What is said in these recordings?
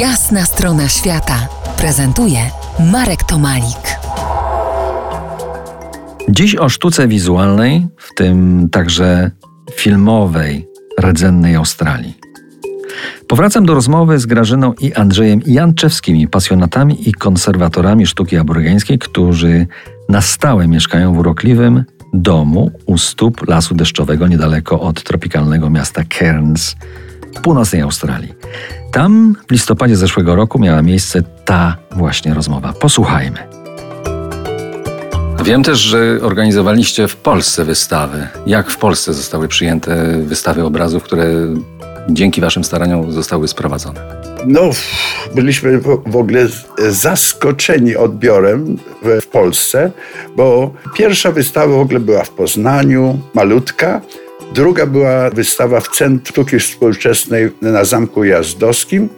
Jasna strona świata prezentuje Marek Tomalik. Dziś o sztuce wizualnej, w tym także filmowej, rdzennej Australii. Powracam do rozmowy z Grażyną i Andrzejem Janczewskimi, pasjonatami i konserwatorami sztuki aborygeńskiej, którzy na stałe mieszkają w urokliwym domu u stóp lasu deszczowego niedaleko od tropikalnego miasta Cairns w północnej Australii. Tam w listopadzie zeszłego roku miała miejsce ta właśnie rozmowa. Posłuchajmy. Wiem też, że organizowaliście w Polsce wystawy. Jak w Polsce zostały przyjęte wystawy obrazów, które dzięki Waszym staraniom zostały sprowadzone? No, byliśmy w ogóle zaskoczeni odbiorem w Polsce, bo pierwsza wystawa w ogóle była w Poznaniu, malutka. Druga była wystawa w Centrum Sztuki Współczesnej na Zamku Jazdowskim,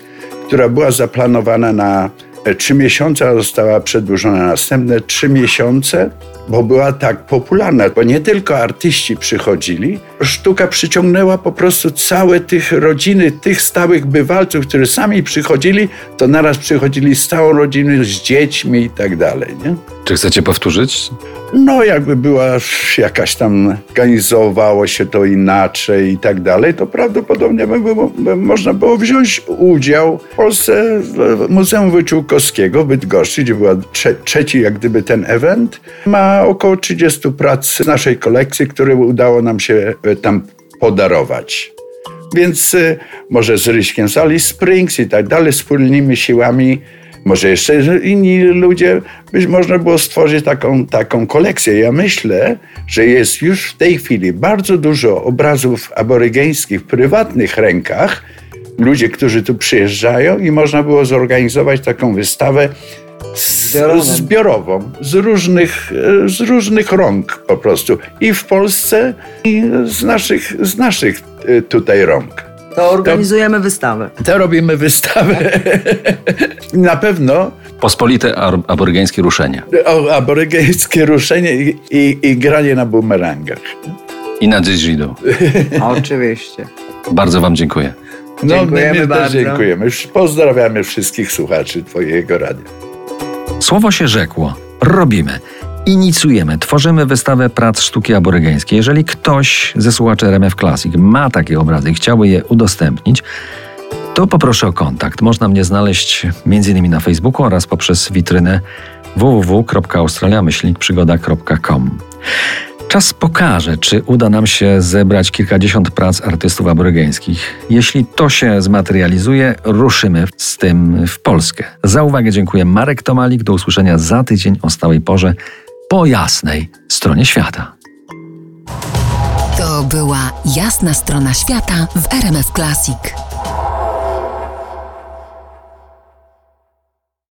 która była zaplanowana na trzy miesiące, a została przedłużona na następne trzy miesiące, bo była tak popularna, bo nie tylko artyści przychodzili, sztuka przyciągnęła po prostu całe tych rodziny, tych stałych bywalców, którzy sami przychodzili, to naraz przychodzili z całą rodziną, z dziećmi i tak dalej. Nie? Czy chcecie powtórzyć? No, jakby była jakaś tam, organizowało się to inaczej i tak dalej, to prawdopodobnie by, by można było wziąć udział w Polsce w Muzeum Wyczółkowskiego w Bydgoszczy, gdzie był trze trzeci jak gdyby ten event. Ma około 30 prac z naszej kolekcji, które udało nam się e, tam podarować. Więc e, może z Ryśkiem z Alice Springs i tak dalej, wspólnymi siłami może jeszcze inni ludzie, być można było stworzyć taką, taką kolekcję. Ja myślę, że jest już w tej chwili bardzo dużo obrazów aborygeńskich w prywatnych rękach, ludzie, którzy tu przyjeżdżają i można było zorganizować taką wystawę z, zbiorową, z różnych, z różnych rąk po prostu. I w Polsce, i z naszych, z naszych e, tutaj rąk. To organizujemy to, wystawę. To robimy wystawę. Na pewno. Pospolite aborygeńskie ruszenie. O, aborygeńskie ruszenie i, i, i granie na bumerangach. I na didgeridoo. Oczywiście. Bardzo Wam dziękuję. No, dziękujemy my bardzo. dziękujemy. Pozdrawiamy wszystkich słuchaczy Twojego radia. Słowo się rzekło. Robimy inicjujemy, tworzymy wystawę prac sztuki aborygeńskiej. Jeżeli ktoś ze słuchaczy RMF Classic ma takie obrazy i chciałby je udostępnić, to poproszę o kontakt. Można mnie znaleźć m.in. na Facebooku oraz poprzez witrynę www.australiamyślnikprzygoda.com. Czas pokaże, czy uda nam się zebrać kilkadziesiąt prac artystów aborygeńskich. Jeśli to się zmaterializuje, ruszymy z tym w Polskę. Za uwagę dziękuję Marek Tomalik. Do usłyszenia za tydzień o stałej porze po jasnej stronie świata. To była jasna strona świata w RMF Classic.